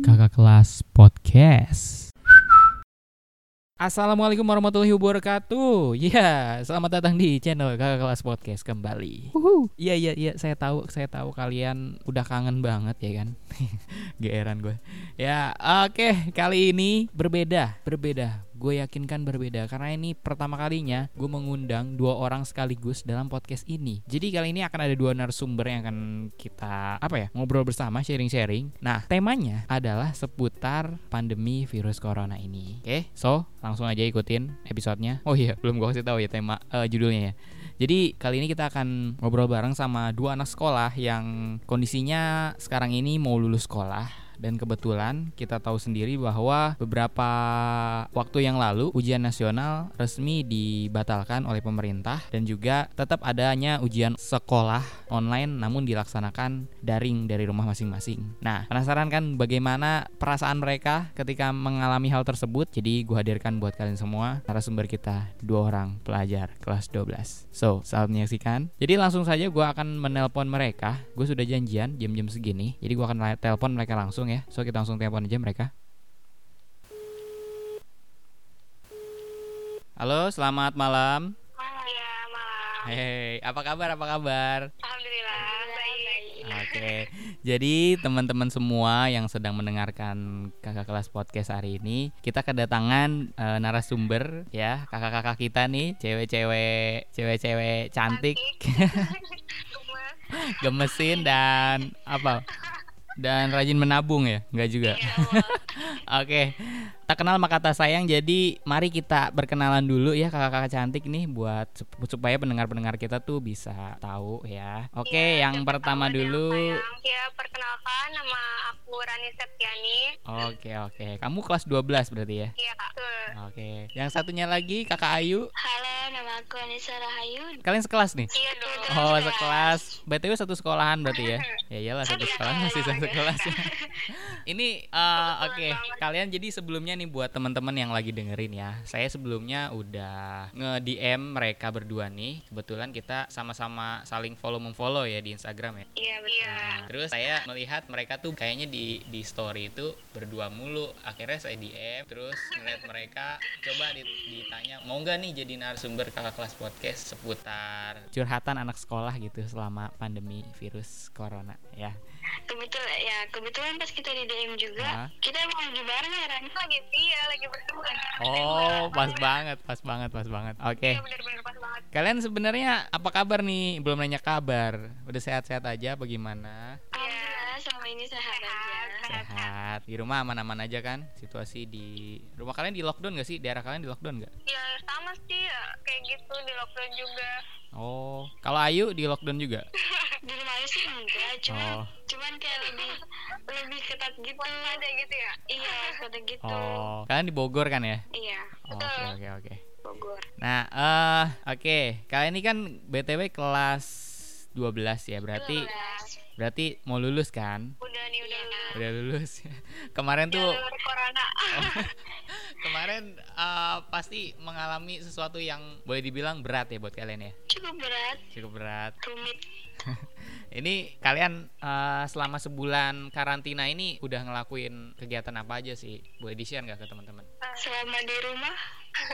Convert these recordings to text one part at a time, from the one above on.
Kakak kelas podcast. Assalamualaikum warahmatullahi wabarakatuh. Ya, selamat datang di channel Kakak kelas podcast kembali. Iya iya iya, saya tahu saya tahu kalian udah kangen banget ya kan. Geeran gue. Ya, oke, kali ini berbeda, berbeda. Gue yakin kan berbeda karena ini pertama kalinya gue mengundang dua orang sekaligus dalam podcast ini. Jadi kali ini akan ada dua narasumber yang akan kita apa ya ngobrol bersama, sharing-sharing. Nah temanya adalah seputar pandemi virus corona ini. Oke, so langsung aja ikutin episodenya. Oh iya, belum gue kasih tahu ya tema eh, judulnya ya. Jadi kali ini kita akan ngobrol bareng sama dua anak sekolah yang kondisinya sekarang ini mau lulus sekolah dan kebetulan kita tahu sendiri bahwa beberapa waktu yang lalu ujian nasional resmi dibatalkan oleh pemerintah dan juga tetap adanya ujian sekolah online namun dilaksanakan daring dari rumah masing-masing. Nah, penasaran kan bagaimana perasaan mereka ketika mengalami hal tersebut? Jadi gue hadirkan buat kalian semua narasumber kita dua orang pelajar kelas 12. So, selamat menyaksikan. Jadi langsung saja gue akan menelpon mereka. Gue sudah janjian jam-jam segini. Jadi gue akan telepon mereka langsung ya. So kita langsung telepon aja mereka. Halo, selamat malam. Malam ya, malam. Hei, apa kabar? Apa kabar? Alhamdulillah, baik. Oke, jadi teman-teman semua yang sedang mendengarkan kakak kelas podcast hari ini, kita kedatangan eh, narasumber ya, kakak-kakak kita nih, cewek-cewek, cewek-cewek cantik, Gemes. gemesin dan apa? Dan rajin menabung ya? Enggak juga. Iya, Oke, tak kenal maka kata sayang. Jadi mari kita berkenalan dulu ya kakak-kakak cantik nih buat sup- supaya pendengar-pendengar kita tuh bisa tahu ya. Oke, Iya, yang pertama dulu. yang. Ya, perkenalkan nama aku Rani Septiani. Oke oke, kamu kelas 12 berarti ya? Iya, Kak. Betul. Oke, yang satunya lagi kakak Ayu. Halo, nama aku Anissa Rahayu. Kalian sekelas nih? Iya dong. Oh sekelas. BTW satu sekolahan berarti ya? Ya iyalah satu Satu sekolah masih satu kelas ya. Ini eh, oke, banget. kalian jadi sebelumnya nih buat teman-teman yang lagi dengerin ya. Saya sebelumnya udah nge-DM mereka berdua nih. Kebetulan kita sama-sama saling follow memfollow ya di Instagram ya. Iya, betul. Nah, terus saya melihat mereka tuh kayaknya di di story itu berdua mulu. Akhirnya saya DM, terus ngeliat mereka coba dit- ditanya mau nggak nih jadi narasumber kakak kelas podcast seputar curhatan anak sekolah gitu selama pandemi virus corona ya. Kebetulan ya, kebetulan pas kita di DM juga, Hah? kita emang lagi bareng ya, Rani. Lagi iya, lagi berdua. Oh, pas banget, pas banget, pas banget. Oke. Iya, benar-benar pas banget. Kalian sebenarnya apa kabar nih? Belum nanya kabar. Udah sehat-sehat aja bagaimana? Alhamdulillah, selama ini sehat aja. Sehat. Di rumah aman-aman aja kan? Situasi di rumah kalian di lockdown gak sih? Daerah kalian di lockdown gak? Ya, sama sih ya, kayak gitu di lockdown juga. Oh, kalau Ayu di lockdown juga? di rumah aja sih enggak cuman Oh. cuman kayak lebih lebih ketat gitu ada gitu ya iya ada gitu Oh, kalian di Bogor kan ya? iya Oh, Oke, betul oke, oke. Bogor Nah, eh oke, kalian ini kan BTW kelas 12 ya, berarti 12. Berarti mau lulus kan? udah nih udah Udah lulus. Kemarin tuh Jalur corona kemarin eh, pasti mengalami sesuatu yang boleh dibilang berat ya buat kalian ya. cukup berat Cukup berat. rumit Ini kalian eh, selama sebulan karantina ini udah ngelakuin kegiatan apa aja sih? Boleh di-share nggak ke teman-teman? selama di rumah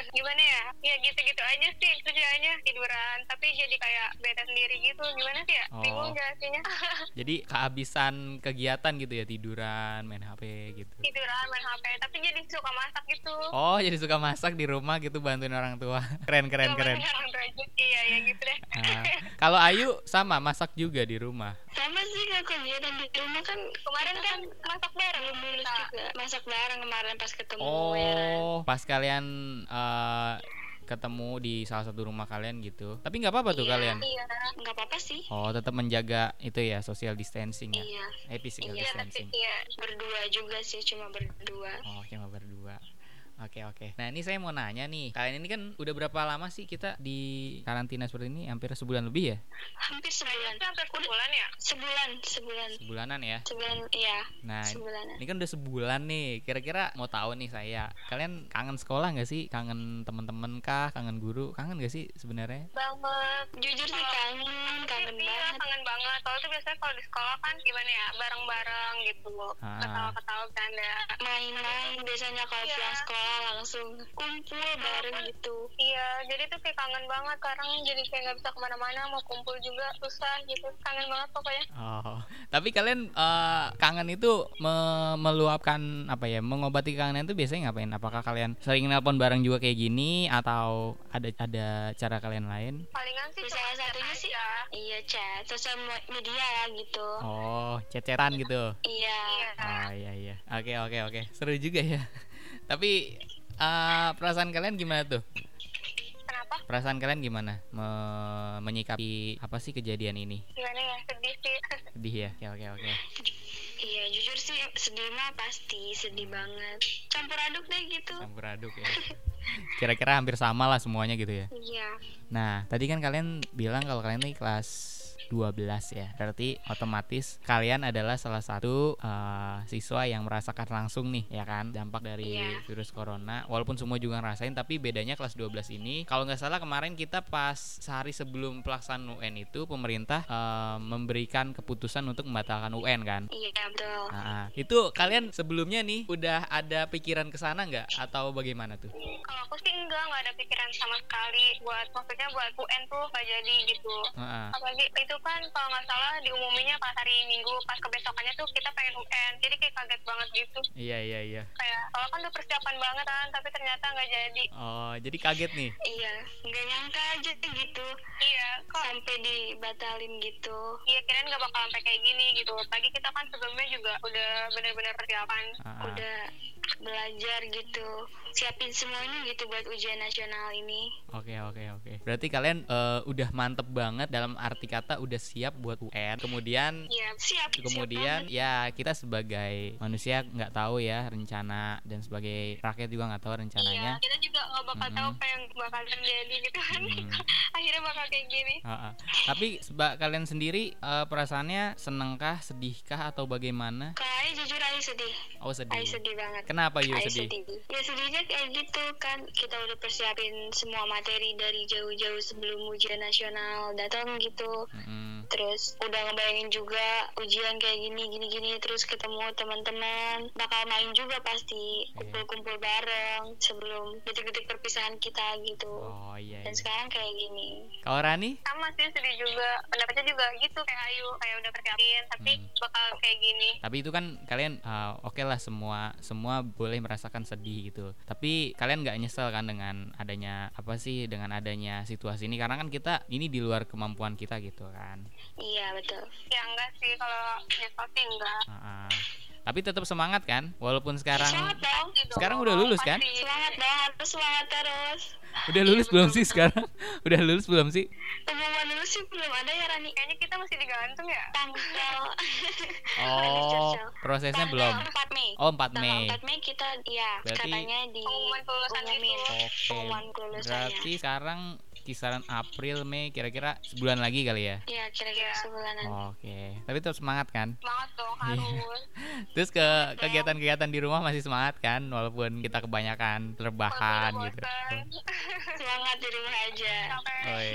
gimana ya ya gitu-gitu aja sih kerjaannya tiduran tapi jadi kayak bete sendiri gitu gimana sih ya Oh. bingung jelasinnya Jadi kehabisan kegiatan gitu ya, tiduran, main HP gitu. tiduran main hp tapi jadi suka masak gitu Oh, jadi suka masak di rumah gitu bantuin orang tua. Keren keren Suka keren. bantuin orang tua aja. iya ya gitu deh Nah, kalau Ayu sama masak juga di rumah. sama sih kalau kegiatan di rumah kan kemarin kan masak bareng lulus juga masak bareng kemarin pas ketemu ya? Oh, pas kalian eh, ketemu di salah satu rumah kalian gitu. Tapi nggak apa-apa tuh Iya, kalian. iya nggak apa-apa sih Oh, tetap menjaga itu ya social distancing ya. iya Eh, physical iya tapi distancing. iya berdua juga sih cuma berdua Oh, cuma berdua. Oke oke. Nah ini saya mau nanya nih, kalian ini kan udah berapa lama sih kita di karantina seperti ini? Hampir sebulan lebih ya? Hampir sebulan. Hampir sebulan ya? Sebulan, sebulan. Sebulanan ya. Sebulan, iya. Nah Sebulanan. ini kan udah sebulan nih. Kira-kira mau tahu nih saya, kalian kangen sekolah nggak sih? Kangen teman-teman kah? Kangen guru? Kangen gak sih sebenarnya? Banget. Jujur sih kangen, kangen Iya, banget. kangen banget. Soalnya tuh biasanya kalau di sekolah kan gimana ya, bareng-bareng gitu. Ah. Ketawa-ketawa bercanda. Main-main biasanya kalau Iya. pulang sekolah langsung kumpul bareng gitu. Iya, jadi tuh kayak kangen banget. Sekarang jadi kayak nggak bisa ke mana-mana, mau kumpul juga susah gitu. Kangen banget pokoknya. Oh, tapi kalian eh, kangen itu me- meluapkan apa ya? Mengobati kangen itu biasanya ngapain? Apakah kalian sering nelpon bareng juga kayak gini atau ada ada cara kalian lain? Palingan sih Salah chat satunya sih aja. iya chat, sosial me- media lah gitu. Oh, cecetan gitu. Iya. Iya. Oh iya iya. Oke oke oke. Seru juga ya. Tapi eh, perasaan kalian gimana tuh? Kenapa? Perasaan kalian gimana Me- menyikapi apa sih kejadian ini? Gimana ya? Sedih sih. Sedih ya? Oke oke oke. Iya, jujur sih sedih mah pasti sedih banget. Campur aduk deh gitu. Campur aduk ya. Kira-kira hampir sama lah semuanya gitu ya. Iya. Nah, tadi kan kalian bilang kalau kalian nih kelas 12 ya. Berarti otomatis kalian adalah salah satu eh, siswa yang merasakan langsung nih ya kan dampak dari Iya. virus corona. Walaupun semua juga ngerasain tapi bedanya kelas 12 ini kalau nggak salah kemarin kita pas sehari sebelum pelaksanaan UN itu pemerintah eh, memberikan keputusan untuk membatalkan UN kan. Iya, betul. Nah, itu kalian sebelumnya nih udah ada pikiran ke sana nggak atau bagaimana tuh? Kalau aku sih enggak, nggak ada pikiran sama sekali buat maksudnya buat UN tuh nggak jadi gitu. Heeh. Apalagi itu kan kalau nggak salah diumuminya pas hari Minggu, pas kebesokannya tuh kita pengen UN. Jadi kayak kaget banget gitu. Iya iya iya. Kayak kalau kan udah persiapan banget kan, tapi ternyata nggak jadi. Oh, jadi kaget nih. Iya, nggak nyangka aja gitu Iya, kok sampai dibatalin gitu. iya kirain nggak bakal sampai kayak gini gitu. Lagi kita kan sebelumnya juga udah bener-bener persiapan. Ah, ah. Udah belajar gitu, siapin semuanya gitu buat ujian nasional ini. Oke oke oke. Berarti kalian eh, udah mantep banget dalam arti kata udah siap buat UN. Kemudian Iya, Siap. siap kemudian banget. ya kita sebagai manusia nggak tahu ya rencana dan sebagai rakyat juga nggak tahu iya. rencananya. Kita juga nggak bakal tahu Mm-mm. apa yang bakal terjadi gitu kan. Mm. Akhirnya bakal kayak gini. Ha-ha. Tapi seba kalian sendiri eh, perasaannya senengkah, sedihkah atau bagaimana? Ai jujur Ai sedih. Oh sedih. Ai sedih banget. Kenapa Yu Ai sedih? Ya sedihnya kayak gitu kan kita udah persiapin semua materi dari jauh-jauh sebelum ujian nasional datang gitu. Mm-mm. Terus udah ngebayangin juga ujian kayak gini gini gini terus ketemu teman-teman bakal main juga pasti Iya. kumpul-kumpul bareng sebelum detik-detik perpisahan kita gitu. Oh iya. Dan iya. sekarang kayak gini. Kalau Rani? sama sih sedih juga pendapatnya juga gitu kayak Ayu kayak udah persiapin tapi Hmm. bakal kayak gini Tapi itu kan kalian uh, oke lah semua semua boleh merasakan sedih gitu. Tapi kalian nggak nyesel kan dengan adanya apa sih dengan adanya situasi ini karena kan kita ini di luar kemampuan kita gitu kan. Iya betul. ya enggak sih kalau nyesel sih enggak Ah, ah. Tapi tetap semangat kan walaupun sekarang Semangat dong. Dong, Sekarang udah lulus, kan? Semangat dong harus semangat terus. Udah lulus belum sih sekarang? udah lulus belum sih? Pengumuman dulu sih belum ada ya Rani. kayaknya kita masih digantung ya Tanggal Oh, prosesnya belum. 4 Mei. Oh, 4 Tanggal Mei. 4 Mei kita ya Berarti- katanya di Pengumuman kelulusan gitu. Oke. Pengumuman kelulusannya. Berarti sekarang kisaran April Mei kira-kira sebulan lagi kali ya. Ya kira-kira Iya. sebulanan. Oke. Tapi tetap semangat kan? semangat dong Iya. harus Terus ke kegiatan-kegiatan di rumah masih semangat kan walaupun kita kebanyakan udah gitu. bosan. Semangat di rumah aja. Oi.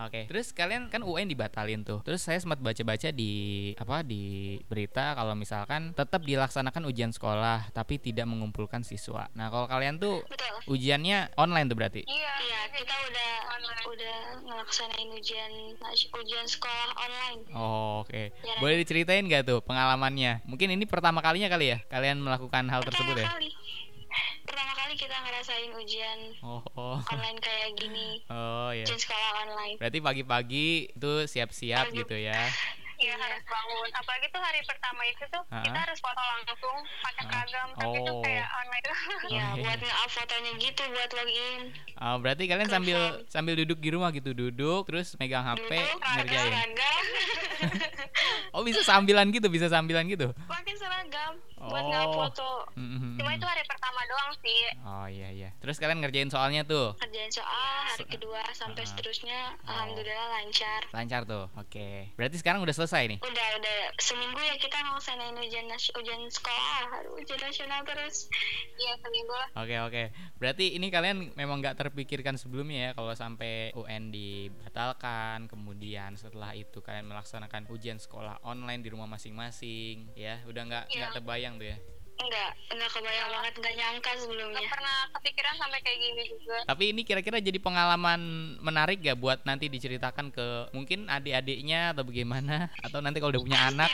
Oke. Terus kalian kan UN dibatalin tuh. Terus saya sempat baca-baca di apa di berita kalau misalkan tetap dilaksanakan ujian sekolah tapi tidak mengumpulkan siswa. Nah, kalau kalian tuh Betul. ujiannya online tuh berarti. iya Iya, kita udah online. udah ngelaksanain ujian ujian sekolah online. Oh, oke. Ya, Boleh diceritain gak tuh pengalamannya? Mungkin ini pertama kalinya kali ya kalian melakukan hal tersebut Pertama ya? kali. Pertama kali kita ngerasain ujian Oh, oh. online kayak gini. Oh ya. Ujian sekolah online. Berarti pagi-pagi itu siap-siap gitu ya. Iya Iya. harus bangun. Apalagi tuh hari pertama itu tuh Ah. kita harus foto langsung pakai seragam. Tapi tuh Oh. kayak online tuh. Iya, Oh, iya. buat nge-up fotonya gitu buat login. Oh, berarti kalian Confirm. sambil sambil duduk di rumah gitu, duduk terus megang HP Duduk, ngerjain. Oh, bisa sambilan gitu, bisa sambilan gitu. Pakai seragam. Buat Oh. nggak foto. Mm, mm, Cuma itu hari pertama doang sih. Oh iya iya. Terus kalian ngerjain soalnya tuh? kerjaan soal hari kedua sampai Ah. seterusnya Oh. alhamdulillah lancar Lancar tuh. Oke. Berarti sekarang udah selesai nih. udah udah seminggu ya kita ngelaksanain ujian nas- ujian sekolah ujian nasional terus Iya seminggu. Oke oke. Berarti ini kalian memang nggak terpikirkan sebelumnya ya kalau sampai UN dibatalkan, kemudian setelah itu kalian melaksanakan ujian sekolah online di rumah masing-masing, ya udah nggak nggak terbayang tuh ya. enggak enggak kebayang banget enggak nyangka sebelumnya pernah kepikiran sampai kayak gini juga. Tapi ini kira-kira jadi pengalaman menarik gak buat nanti diceritakan ke mungkin adik-adiknya atau bagaimana? Atau nanti kalau udah punya anak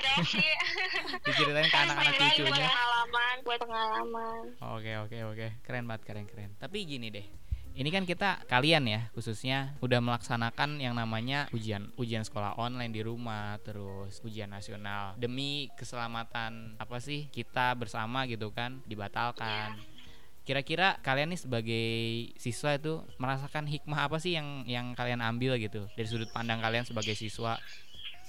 diceritain ke anak-anak cucunya. Pengalaman. buat pengalaman Oke oke oke, keren banget keren keren. Tapi gini deh, ini kan kita kalian ya khususnya udah melaksanakan yang namanya ujian ujian sekolah online di rumah, terus ujian nasional demi keselamatan apa sih kita bersama gitu kan dibatalkan. Kira-kira kalian nih sebagai siswa itu merasakan hikmah apa sih yang yang kalian ambil gitu dari sudut pandang kalian sebagai siswa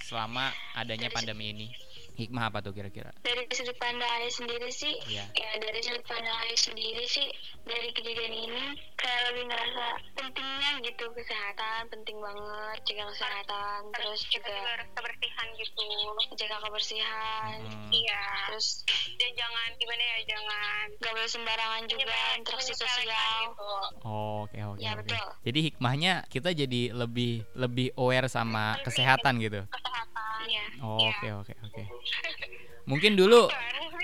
selama adanya pandemi ini? Hikmah apa tuh kira-kira? dari sudut pandang Ayah sendiri sih Iya. ya dari sudut pandang Ayah sendiri sih dari kejadian ini kayak lebih ngerasa pentingnya gitu kesehatan penting banget jaga kesehatan terus juga kebersihan gitu. jaga kebersihan Hmm. Iya. terus Dan jangan gimana ya jangan gak boleh sembarangan juga menyepele- interaksi sosial gitu. Oke oke Ya, oke. betul. Jadi hikmahnya kita jadi lebih lebih aware sama kesehatan gitu. Kesehatan. Iya. Oke oke oke. Mungkin dulu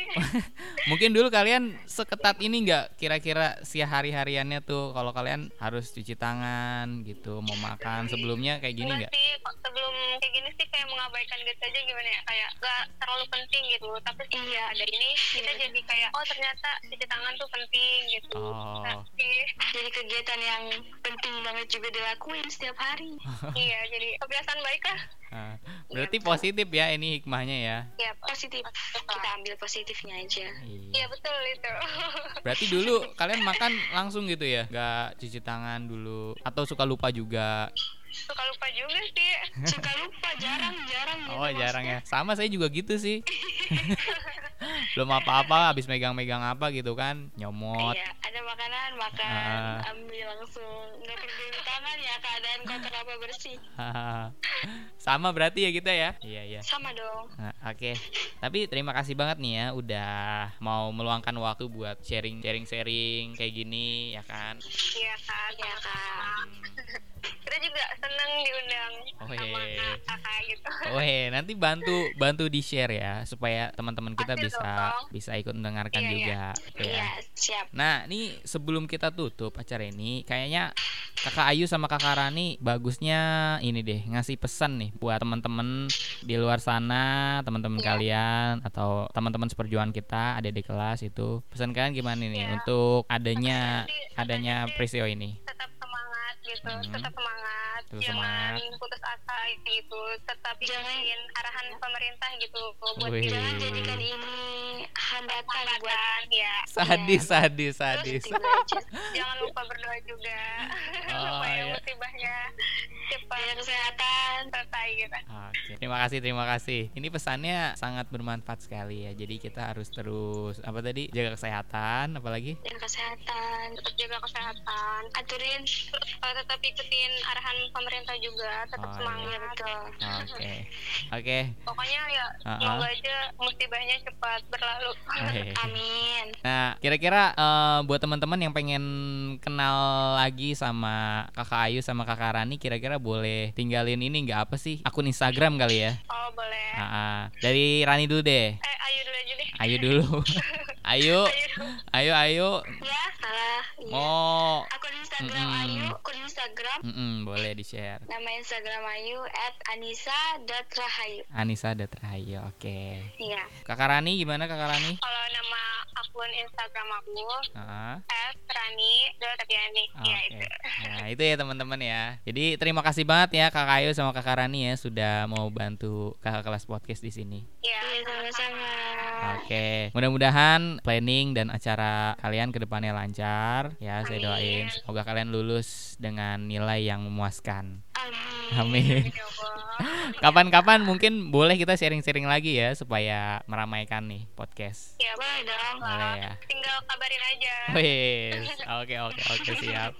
mungkin dulu kalian seketat ini nggak kira-kira si hari-hariannya tuh kalau kalian harus cuci tangan gitu mau makan sebelumnya kayak gini Enggak nggak? sih, sebelum kayak gini sih kayak mengabaikan gitu aja gimana ya kayak gak terlalu penting gitu tapi Iya. ada ini kita Iya. jadi kayak oh ternyata cuci tangan tuh penting gitu Oh. tapi jadi kegiatan yang penting banget juga dilakuin setiap hari iya jadi kebiasaan baik lah Nah, berarti positif ya ini hikmahnya ya. ya positif kita ambil positifnya aja iya Iya. betul itu Berarti dulu kalian makan langsung gitu ya? Gak cuci tangan dulu atau suka lupa juga? suka lupa juga sih suka lupa jarang jarang gitu Oh jarang maksudnya. ya. Sama saya juga gitu sih. Belum apa-apa habis megang-megang apa gitu kan nyomot. Iya, ada makanan makan, Ah. ambil langsung, nggak perlu tangan ya keadaan kotor apa bersih. Sama berarti ya kita ya. Iya iya. Sama dong. Nah, Oke. Tapi terima kasih banget nih ya udah mau meluangkan waktu buat sharing sharing sharing kayak gini ya kan. iya kan Iya, Kak. Kita juga seneng diundang Oh, sama iya. kakak gitu Oh iya, nanti bantu bantu di share ya supaya teman-teman kita Pasti bisa dong. bisa ikut mendengarkan Iya, iya. juga. ya. Iya, siap. Nah, nih sebelum kita tutup acara ini, kayaknya Kakak Ayu sama Kakak Rani bagusnya ini deh ngasih pesan nih buat teman-teman di luar sana, teman-teman Iya. kalian atau teman-teman seperjuangan kita, ada di kelas itu. Pesan kalian gimana nih Iya. untuk adanya adanya peristiwa ini? tetap gitu Hmm. tetap semangat Tetap jangan semangat. putus asa gitu tetap Jangan- ikutin arahan pemerintah gitu buat Wih. Jangan jadikan ini hambatan buat ya Sadis, sadis, sadis. Terus jangan lupa berdoa juga Oh, supaya iya. musibahnya cepat Jaga kesehatan. selesai gitu Oke, terima kasih, terima kasih. Ini pesannya sangat bermanfaat sekali ya. Jadi kita harus terus apa tadi jaga kesehatan, apalagi Jaga kesehatan. tetap jaga kesehatan Aturin. Uh, tetap ikutin arahan pemerintah juga tetap Oh, iya. semangat Iya betul. Oke, oke. pokoknya ya Uh-uh. semoga aja musibahnya cepat berlalu Oke. Amin. Nah, kira-kira eh, buat teman-teman yang pengen kenal lagi sama Kakak Ayu sama Kakak Rani, kira-kira boleh tinggalin ini nggak apa sih akun Instagram kali ya? oh boleh Ah, ah. dari Rani dulu deh. eh ayo dulu aja deh Ayu dulu. Ayu, Ayo. ayo, ayo. Ya, salah. Iya. Mau, Akun Instagram Mm-mm. Ayu, akun Instagram. Mm-mm, boleh di share. Nama Instagram Ayu anisa.rahayu. Anissa Datrahayu, oke. Iya. Kakak Rani gimana Kakak Rani? kalau nama akun Instagram aku Ah, Rani Oke. ya itu Nah, itu ya teman-teman ya. Jadi terima kasih banget ya Kakak Ayu sama Kakak Rani ya sudah mau bantu Kakak kelas podcast di sini. ya Iya, sama-sama. Oke, mudah-mudahan planning dan acara kalian ke depannya lancar ya. Saya Amin. doain semoga kalian lulus dengan nilai yang memuaskan. Amin. Amin. ya. Kapan-kapan mungkin boleh kita sharing-sharing lagi ya supaya meramaikan nih podcast. Ya boleh dong. Boleh ya. Tinggal kabarin aja. Wis, oke oke oke siap.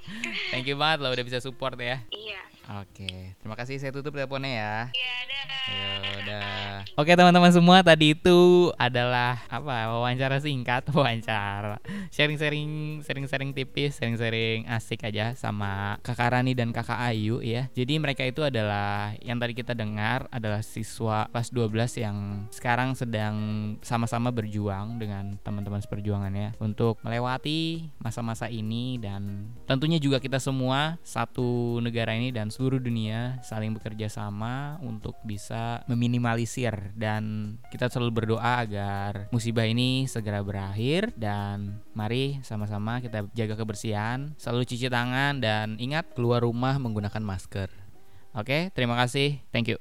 Thank you banget lo udah bisa support ya. Iya. Oke, terima kasih saya tutup teleponnya ya. Iya dah. Ya udah. Oke teman-teman semua tadi itu adalah apa wawancara singkat wawancara sharing-sharing sharing-sharing tipis sharing-sharing asik aja sama kakak Rani dan kakak Ayu ya. Jadi mereka itu adalah yang tadi kita dengar adalah siswa kelas 12 yang sekarang sedang sama-sama berjuang dengan teman-teman seperjuangannya untuk melewati masa-masa ini dan tentunya juga kita semua satu negara ini dan seluruh dunia saling bekerja sama untuk bisa meminimalisir dan kita selalu berdoa agar musibah ini segera berakhir dan mari sama-sama kita jaga kebersihan, selalu cuci tangan dan ingat keluar rumah menggunakan masker. Oke, terima kasih. Thank you.